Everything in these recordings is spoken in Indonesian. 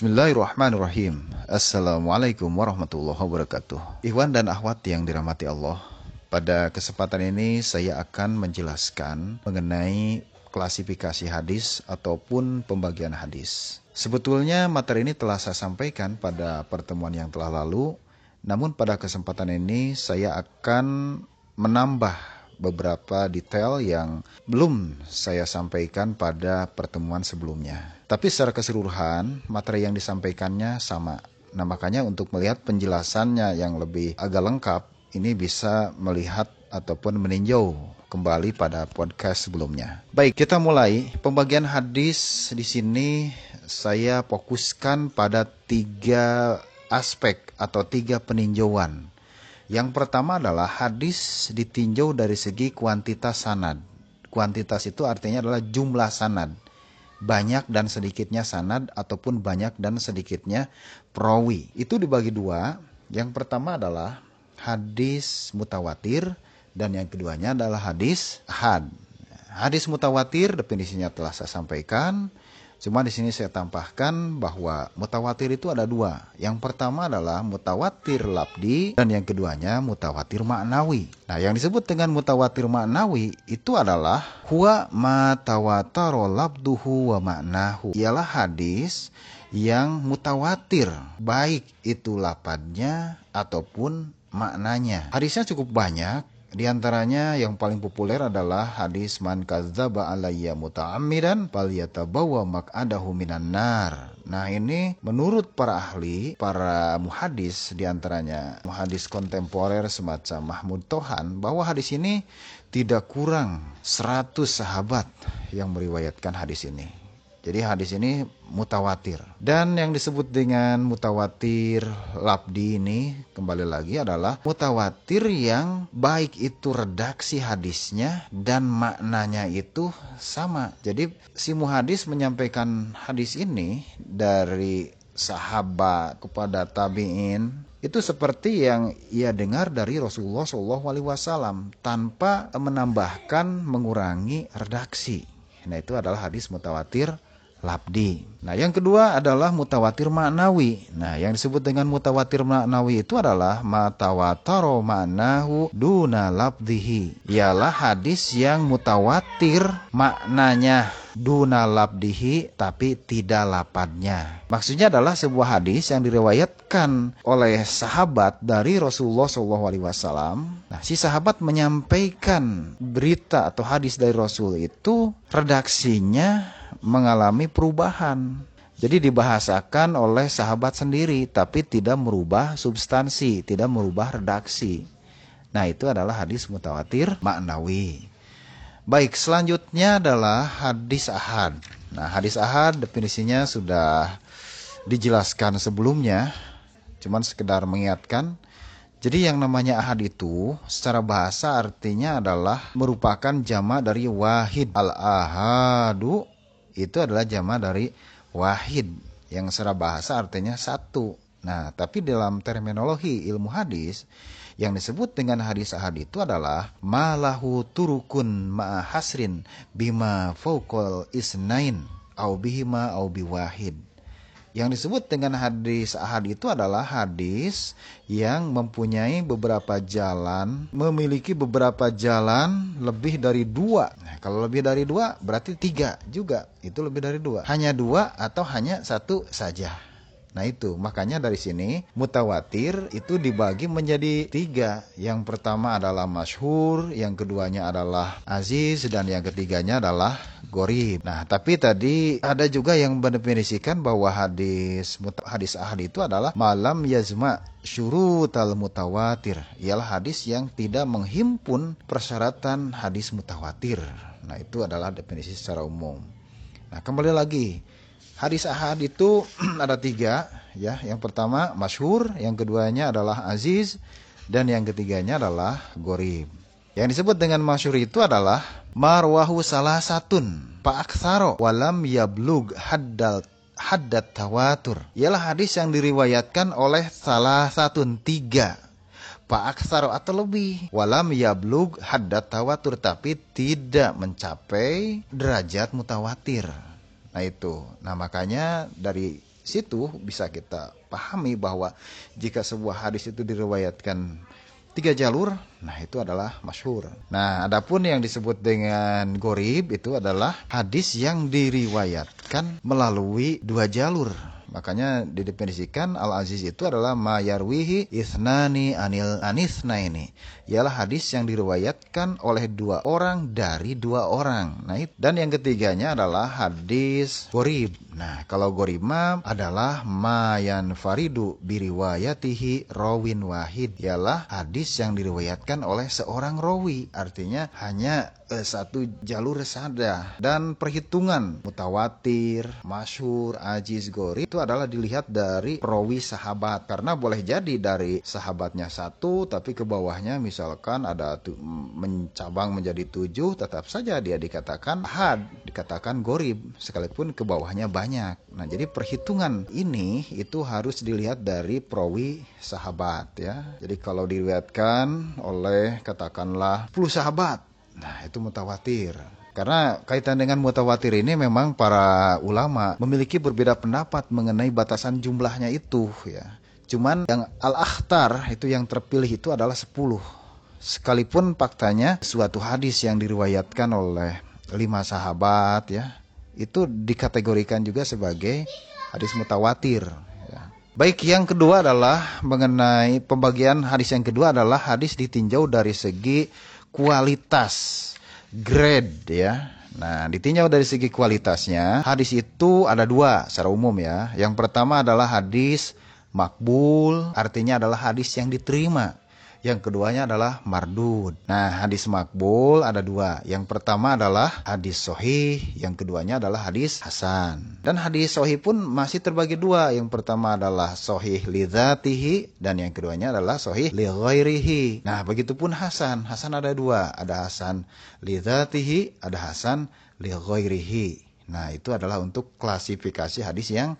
Bismillahirrahmanirrahim. Assalamualaikum warahmatullahi wabarakatuh. Ikhwan dan akhwat yang dirahmati Allah. Pada kesempatan ini saya akan menjelaskan mengenai klasifikasi hadis ataupun pembagian hadis. Sebetulnya materi ini telah saya sampaikan pada pertemuan yang telah lalu, namun pada kesempatan ini saya akan menambah beberapa detail yang belum saya sampaikan pada pertemuan sebelumnya. Tapi secara keseluruhan, materi yang disampaikannya sama. Nah, makanya untuk melihat penjelasannya yang lebih agak lengkap, ini bisa melihat ataupun meninjau kembali pada podcast sebelumnya. Baik, kita mulai. Pembagian hadis di sini saya fokuskan pada tiga aspek atau tiga peninjauan yang pertama adalah hadis ditinjau dari segi kuantitas sanad. Kuantitas itu artinya adalah jumlah sanad. Banyak dan sedikitnya sanad ataupun banyak dan sedikitnya perawi. Itu dibagi dua. Yang pertama adalah hadis mutawatir dan yang keduanya adalah hadis had. Hadis mutawatir definisinya telah saya sampaikan. Cuma di sini saya tambahkan bahwa mutawatir itu ada dua. Yang pertama adalah mutawatir labdi dan yang keduanya mutawatir maknawi. Nah, yang disebut dengan mutawatir maknawi itu adalah huwa matawataro labduhu wa maknahu. Ialah hadis yang mutawatir, baik itu lapadnya ataupun maknanya. Hadisnya cukup banyak di antaranya yang paling populer adalah hadis man kadzdzaba alayya muta'ammidan falyatabawwa maq'adahu minan nar. Nah, ini menurut para ahli, para muhadis di antaranya muhadis kontemporer semacam Mahmud Tohan bahwa hadis ini tidak kurang 100 sahabat yang meriwayatkan hadis ini. Jadi hadis ini mutawatir. Dan yang disebut dengan mutawatir labdi ini kembali lagi adalah mutawatir yang baik itu redaksi hadisnya dan maknanya itu sama. Jadi si muhadis menyampaikan hadis ini dari sahabat kepada tabiin itu seperti yang ia dengar dari Rasulullah SAW tanpa menambahkan mengurangi redaksi. Nah itu adalah hadis mutawatir labdi. Nah, yang kedua adalah mutawatir maknawi. Nah, yang disebut dengan mutawatir maknawi itu adalah matawataro maknahu duna labdihi. Ialah hadis yang mutawatir maknanya duna labdihi tapi tidak lapadnya. Maksudnya adalah sebuah hadis yang diriwayatkan oleh sahabat dari Rasulullah SAW. Nah, si sahabat menyampaikan berita atau hadis dari Rasul itu redaksinya mengalami perubahan. Jadi dibahasakan oleh sahabat sendiri tapi tidak merubah substansi, tidak merubah redaksi. Nah, itu adalah hadis mutawatir maknawi. Baik, selanjutnya adalah hadis ahad. Nah, hadis ahad definisinya sudah dijelaskan sebelumnya, cuman sekedar mengingatkan. Jadi yang namanya ahad itu secara bahasa artinya adalah merupakan jama dari wahid. Al-ahadu itu adalah jama dari wahid yang secara bahasa artinya satu. Nah, tapi dalam terminologi ilmu hadis yang disebut dengan hadis ahad itu adalah malahu turukun ma'ahasrin bima fauqal isnain au bihima au biwahid. Yang disebut dengan hadis ahad itu adalah hadis yang mempunyai beberapa jalan, memiliki beberapa jalan lebih dari dua. Nah, kalau lebih dari dua berarti tiga juga, itu lebih dari dua. Hanya dua atau hanya satu saja. Nah itu makanya dari sini mutawatir itu dibagi menjadi tiga. Yang pertama adalah masyhur, yang keduanya adalah aziz, dan yang ketiganya adalah gorib. Nah tapi tadi ada juga yang mendefinisikan bahwa hadis hadis ahad itu adalah malam yazma syurutal mutawatir. Ialah hadis yang tidak menghimpun persyaratan hadis mutawatir. Nah itu adalah definisi secara umum. Nah kembali lagi Hadis ahad itu ada tiga, ya. Yang pertama masyhur, yang keduanya adalah aziz, dan yang ketiganya adalah gorib. Yang disebut dengan masyhur itu adalah marwahu salah satun pa'aksaro walam yablug haddal haddat tawatur. Ialah hadis yang diriwayatkan oleh salah satun tiga Pa'aksaro atau lebih walam yablug haddat tawatur tapi tidak mencapai derajat mutawatir. Nah itu. Nah makanya dari situ bisa kita pahami bahwa jika sebuah hadis itu diriwayatkan tiga jalur, nah itu adalah masyhur. Nah, adapun yang disebut dengan gorib itu adalah hadis yang diriwayatkan melalui dua jalur. Makanya didefinisikan al-aziz itu adalah mayarwihi isnani anil anisna ini. Ialah hadis yang diriwayatkan oleh dua orang dari dua orang. Nah, dan yang ketiganya adalah hadis gorib. Nah, kalau gorima adalah mayan faridu biriwayatihi rawin wahid. Ialah hadis yang diriwayatkan oleh seorang rawi. Artinya hanya eh, satu jalur saja. Dan perhitungan mutawatir, masyur, ajiz, gorib itu adalah dilihat dari rawi sahabat. Karena boleh jadi dari sahabatnya satu tapi ke bawahnya misalkan ada tu, mencabang menjadi tujuh tetap saja dia dikatakan had dikatakan gorib sekalipun ke bawahnya banyak. Nah jadi perhitungan ini itu harus dilihat dari perawi sahabat ya. Jadi kalau dilihatkan oleh katakanlah 10 sahabat nah itu mutawatir karena kaitan dengan mutawatir ini memang para ulama memiliki berbeda pendapat mengenai batasan jumlahnya itu ya. Cuman yang al-akhtar itu yang terpilih itu adalah 10. Sekalipun faktanya suatu hadis yang diriwayatkan oleh lima sahabat ya, itu dikategorikan juga sebagai hadis mutawatir ya. Baik, yang kedua adalah mengenai pembagian hadis yang kedua adalah hadis ditinjau dari segi kualitas grade ya. Nah, ditinjau dari segi kualitasnya, hadis itu ada dua secara umum ya. Yang pertama adalah hadis makbul, artinya adalah hadis yang diterima. Yang keduanya adalah mardud. Nah, hadis makbul ada dua. Yang pertama adalah hadis sohih, yang keduanya adalah hadis hasan. Dan hadis sohih pun masih terbagi dua. Yang pertama adalah sohih lidatihi dan yang keduanya adalah sohih li ghairihi. Nah, begitupun hasan. Hasan ada dua. Ada hasan lidatihi, ada hasan li ghairihi. Nah, itu adalah untuk klasifikasi hadis yang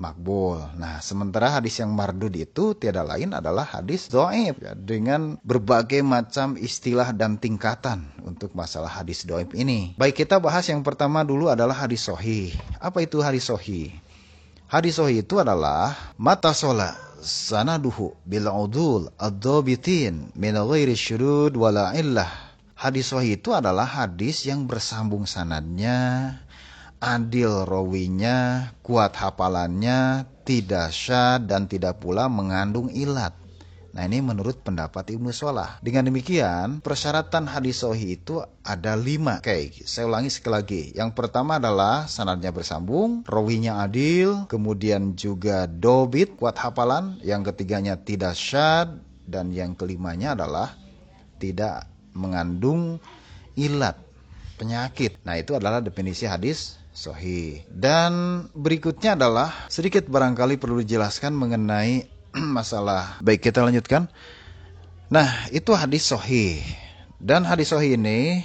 makbul. Nah, sementara hadis yang mardud itu tiada lain adalah hadis doib ya, dengan berbagai macam istilah dan tingkatan untuk masalah hadis doib ini. Baik kita bahas yang pertama dulu adalah hadis sohi. Apa itu hadis sohi? Hadis sohi itu adalah mata sola sanaduhu bil udul ad-dabitin min ghairi syurud wala. Hadis sohi itu adalah hadis yang bersambung sanadnya, adil rawinya, kuat hafalannya, tidak syad dan tidak pula mengandung ilat. Nah ini menurut pendapat Ibnu Solah. Dengan demikian persyaratan hadis sohi itu ada lima. Oke, saya ulangi sekali lagi. Yang pertama adalah sanadnya bersambung, rawinya adil, kemudian juga dobit, kuat hafalan. Yang ketiganya tidak syad, dan yang kelimanya adalah tidak mengandung ilat, penyakit. Nah itu adalah definisi hadis sohi. Dan berikutnya adalah sedikit barangkali perlu dijelaskan mengenai masalah. Baik kita lanjutkan. Nah itu hadis sohi. Dan hadis sohi ini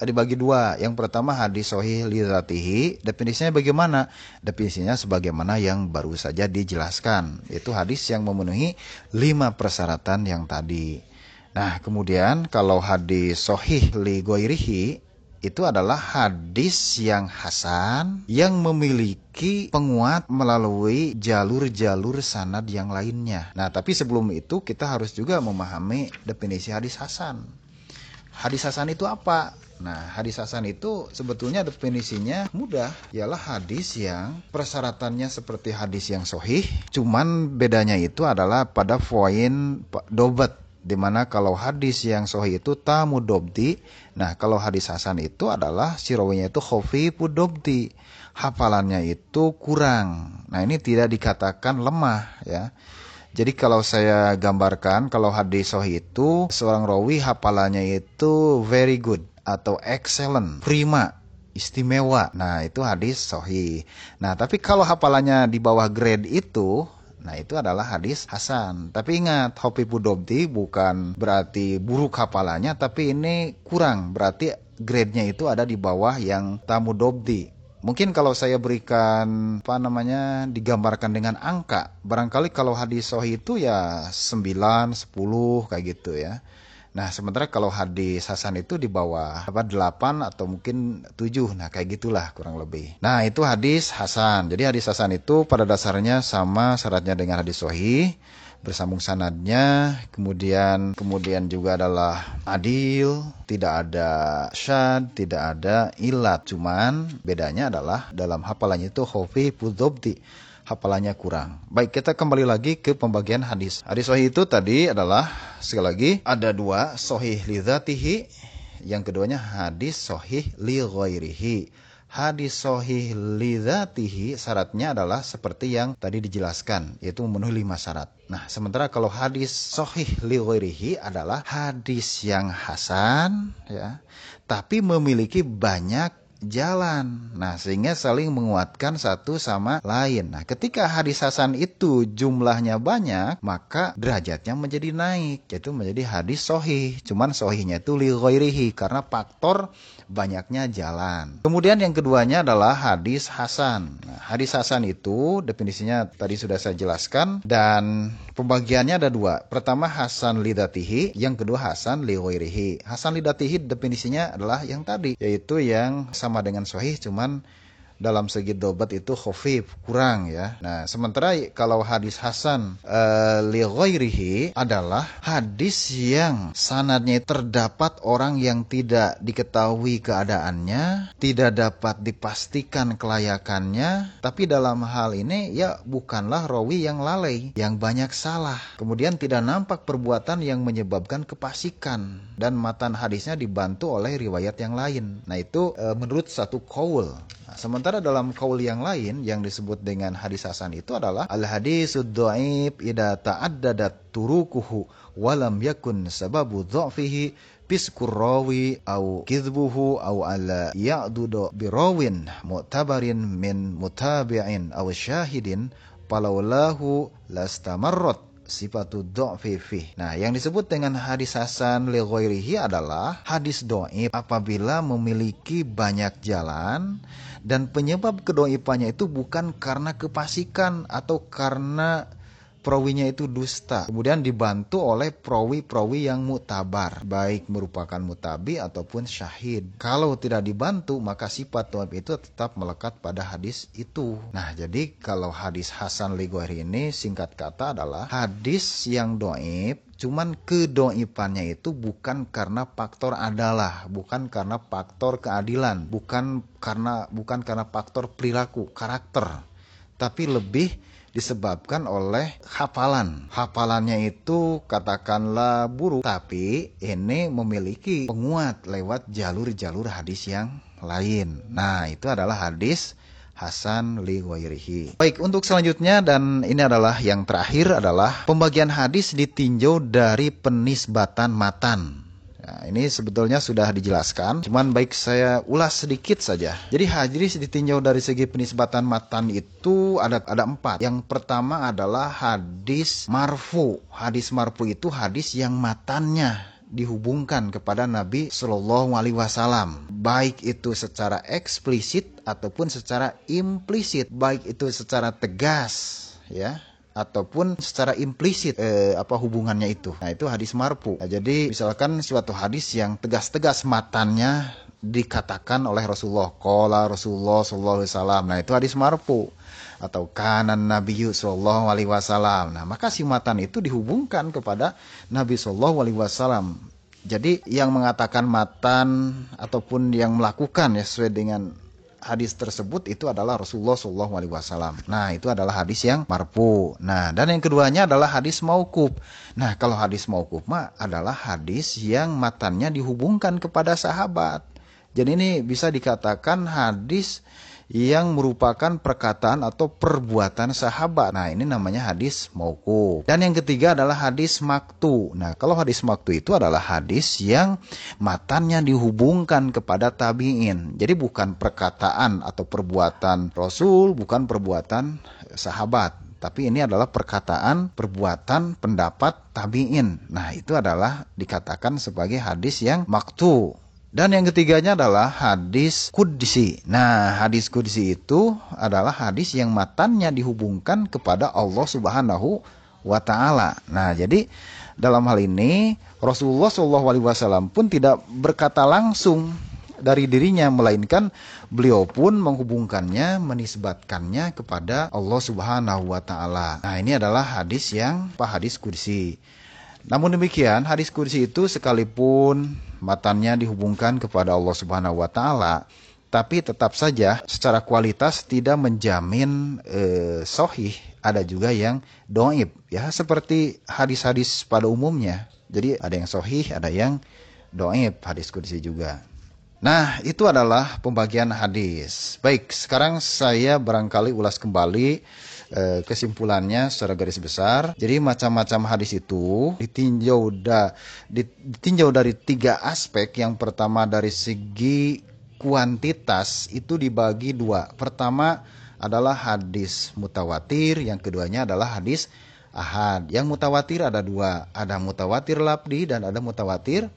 dibagi dua. Yang pertama hadis sohi lidatihi. Definisinya bagaimana? Definisinya sebagaimana yang baru saja dijelaskan. Itu hadis yang memenuhi lima persyaratan yang tadi. Nah kemudian kalau hadis sohi li goirihi itu adalah hadis yang hasan yang memiliki penguat melalui jalur-jalur sanad yang lainnya. Nah, tapi sebelum itu kita harus juga memahami definisi hadis hasan. Hadis hasan itu apa? Nah, hadis hasan itu sebetulnya definisinya mudah, ialah hadis yang persyaratannya seperti hadis yang sohih, cuman bedanya itu adalah pada poin dobat Di mana kalau hadis yang sohi itu tamu dobdi, nah kalau hadis hasan itu adalah sirawinya itu khofi pudobdi, hafalannya itu kurang. Nah ini tidak dikatakan lemah ya. Jadi kalau saya gambarkan kalau hadis sohi itu seorang rawi hafalannya itu very good atau excellent, prima, istimewa. Nah itu hadis sohi. Nah tapi kalau hafalannya di bawah grade itu Nah itu adalah hadis Hasan. Tapi ingat, Hopi Pudobdi bukan berarti buruk hafalannya, tapi ini kurang. Berarti grade-nya itu ada di bawah yang tamu Dobdi. Mungkin kalau saya berikan apa namanya digambarkan dengan angka, barangkali kalau hadis sohi itu ya 9, 10 kayak gitu ya. Nah, sementara kalau hadis hasan itu di bawah apa 8 atau mungkin 7. Nah, kayak gitulah kurang lebih. Nah, itu hadis hasan. Jadi hadis hasan itu pada dasarnya sama syaratnya dengan hadis sahih bersambung sanadnya kemudian kemudian juga adalah adil tidak ada syad tidak ada ilat cuman bedanya adalah dalam hafalannya itu khofi pudobdi hafalannya kurang. Baik, kita kembali lagi ke pembagian hadis. Hadis sahih itu tadi adalah sekali lagi ada dua, sahih li dzatihi, yang keduanya hadis sahih li ghairihi. Hadis sahih li dzatihi syaratnya adalah seperti yang tadi dijelaskan, yaitu memenuhi lima syarat. Nah, sementara kalau hadis sahih li ghairihi adalah hadis yang hasan ya, tapi memiliki banyak jalan. Nah, sehingga saling menguatkan satu sama lain. Nah, ketika hadis hasan itu jumlahnya banyak, maka derajatnya menjadi naik, yaitu menjadi hadis sohih. Cuman sohihnya itu li karena faktor banyaknya jalan. Kemudian yang keduanya adalah hadis hasan. Nah, hadis hasan itu definisinya tadi sudah saya jelaskan dan pembagiannya ada dua. Pertama hasan lidatihi, yang kedua hasan liwairihi. Hasan lidatihi definisinya adalah yang tadi, yaitu yang sama dengan sahih cuman dalam segi dobat itu khofif kurang ya. Nah, sementara kalau hadis hasan uh, li ghairihi adalah hadis yang sanadnya terdapat orang yang tidak diketahui keadaannya, tidak dapat dipastikan kelayakannya, tapi dalam hal ini ya bukanlah rawi yang lalai, yang banyak salah. Kemudian tidak nampak perbuatan yang menyebabkan kepasikan dan matan hadisnya dibantu oleh riwayat yang lain. Nah, itu uh, menurut satu kaul Nah, sementara dalam kaul yang lain yang disebut dengan hadis hasan itu adalah al hadisud dhaif idza ta'addadat turukuhu walam yakun sababu dha'fihi fiskur rawi au kidbuhu au ala ya'dudu birawin mu'tabarin min mutabi'in au syahidin palaulahu lastamarrat sifatu do'fi fih. Nah, yang disebut dengan hadis hasan li adalah hadis do'if apabila memiliki banyak jalan dan penyebab kedoipannya itu bukan karena kepasikan atau karena perawinya itu dusta. Kemudian dibantu oleh perawi-perawi yang mutabar, baik merupakan mutabi ataupun syahid. Kalau tidak dibantu, maka sifat doib itu tetap melekat pada hadis itu. Nah, jadi kalau hadis Hasan Ligohri ini singkat kata adalah hadis yang doib Cuman kedoipannya itu bukan karena faktor adalah, bukan karena faktor keadilan, bukan karena bukan karena faktor perilaku, karakter, tapi lebih disebabkan oleh hafalan. Hafalannya itu katakanlah buruk, tapi ini memiliki penguat lewat jalur-jalur hadis yang lain. Nah, itu adalah hadis Hasan li wairihi. Baik, untuk selanjutnya dan ini adalah yang terakhir adalah pembagian hadis ditinjau dari penisbatan matan. Nah, ini sebetulnya sudah dijelaskan, cuman baik saya ulas sedikit saja. Jadi hadis ditinjau dari segi penisbatan matan itu ada ada empat. Yang pertama adalah hadis marfu. Hadis marfu itu hadis yang matannya dihubungkan kepada Nabi Shallallahu Alaihi Wasallam, baik itu secara eksplisit ataupun secara implisit, baik itu secara tegas, ya, ataupun secara implisit eh, apa hubungannya itu. Nah itu hadis marfu. Nah, jadi misalkan suatu hadis yang tegas-tegas matannya dikatakan oleh Rasulullah, kola Rasulullah Shallallahu Alaihi Wasallam. Nah itu hadis marfu atau kanan Nabi Sallallahu Alaihi Wasallam. Nah maka simatan itu dihubungkan kepada Nabi Sallallahu Alaihi Wasallam. Jadi yang mengatakan matan ataupun yang melakukan ya sesuai dengan hadis tersebut itu adalah Rasulullah Shallallahu Alaihi Wasallam. Nah itu adalah hadis yang marfu. Nah dan yang keduanya adalah hadis maukub. Nah kalau hadis maukub mah adalah hadis yang matannya dihubungkan kepada sahabat. Jadi ini bisa dikatakan hadis yang merupakan perkataan atau perbuatan sahabat. Nah, ini namanya hadis mauku. Dan yang ketiga adalah hadis maktu. Nah, kalau hadis maktu itu adalah hadis yang matannya dihubungkan kepada tabi'in. Jadi bukan perkataan atau perbuatan Rasul, bukan perbuatan sahabat. Tapi ini adalah perkataan, perbuatan, pendapat tabi'in. Nah, itu adalah dikatakan sebagai hadis yang maktu. Dan yang ketiganya adalah hadis kudsi. Nah, hadis kudsi itu adalah hadis yang matannya dihubungkan kepada Allah Subhanahu wa taala. Nah, jadi dalam hal ini Rasulullah SAW pun tidak berkata langsung dari dirinya melainkan beliau pun menghubungkannya menisbatkannya kepada Allah Subhanahu wa taala. Nah, ini adalah hadis yang hadis kursi. Namun demikian, hadis kursi itu sekalipun matanya dihubungkan kepada Allah Subhanahu wa taala, tapi tetap saja secara kualitas tidak menjamin eh, sohih. Ada juga yang doib, ya seperti hadis-hadis pada umumnya. Jadi ada yang sohih, ada yang doib, hadis kudsi juga. Nah, itu adalah pembagian hadis. Baik, sekarang saya barangkali ulas kembali eh, kesimpulannya secara garis besar. Jadi macam-macam hadis itu ditinjau da, ditinjau dari tiga aspek. Yang pertama dari segi kuantitas itu dibagi dua. Pertama adalah hadis mutawatir, yang keduanya adalah hadis ahad. Yang mutawatir ada dua, ada mutawatir labdi dan ada mutawatir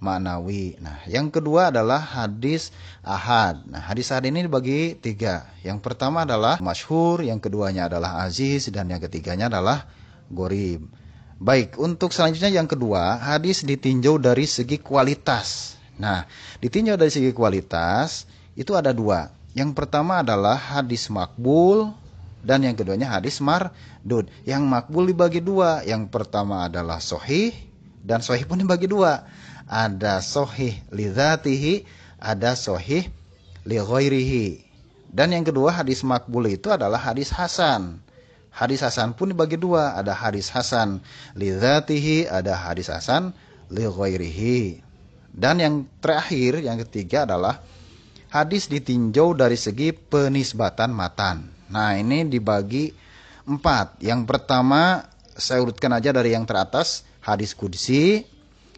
maknawi. Nah, yang kedua adalah hadis ahad. Nah, hadis ahad ini dibagi tiga. Yang pertama adalah masyhur, yang keduanya adalah aziz, dan yang ketiganya adalah gorib. Baik, untuk selanjutnya yang kedua, hadis ditinjau dari segi kualitas. Nah, ditinjau dari segi kualitas itu ada dua. Yang pertama adalah hadis makbul dan yang keduanya hadis mardud. Yang makbul dibagi dua. Yang pertama adalah sohih dan sohih pun dibagi dua. Ada sohih lidhatihi, ada sohih li ghairihi. Dan yang kedua hadis makbul itu adalah hadis hasan. Hadis hasan pun dibagi dua. Ada hadis hasan lidhatihi, ada hadis hasan li ghairihi. Dan yang terakhir, yang ketiga adalah hadis ditinjau dari segi penisbatan matan. Nah ini dibagi empat. Yang pertama saya urutkan aja dari yang teratas hadis kudsi.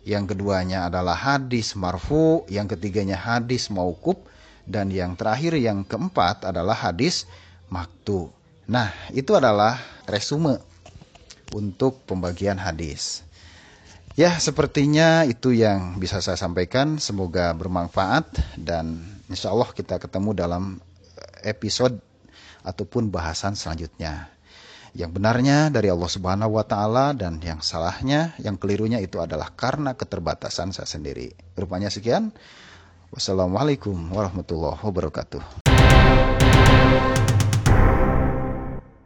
Yang keduanya adalah hadis marfu. Yang ketiganya hadis maukub. Dan yang terakhir yang keempat adalah hadis maktu. Nah itu adalah resume untuk pembagian hadis. Ya, sepertinya itu yang bisa saya sampaikan. Semoga bermanfaat dan insya Allah kita ketemu dalam episode ataupun bahasan selanjutnya. Yang benarnya dari Allah Subhanahu wa taala dan yang salahnya, yang kelirunya itu adalah karena keterbatasan saya sendiri. Rupanya sekian. Wassalamualaikum warahmatullahi wabarakatuh.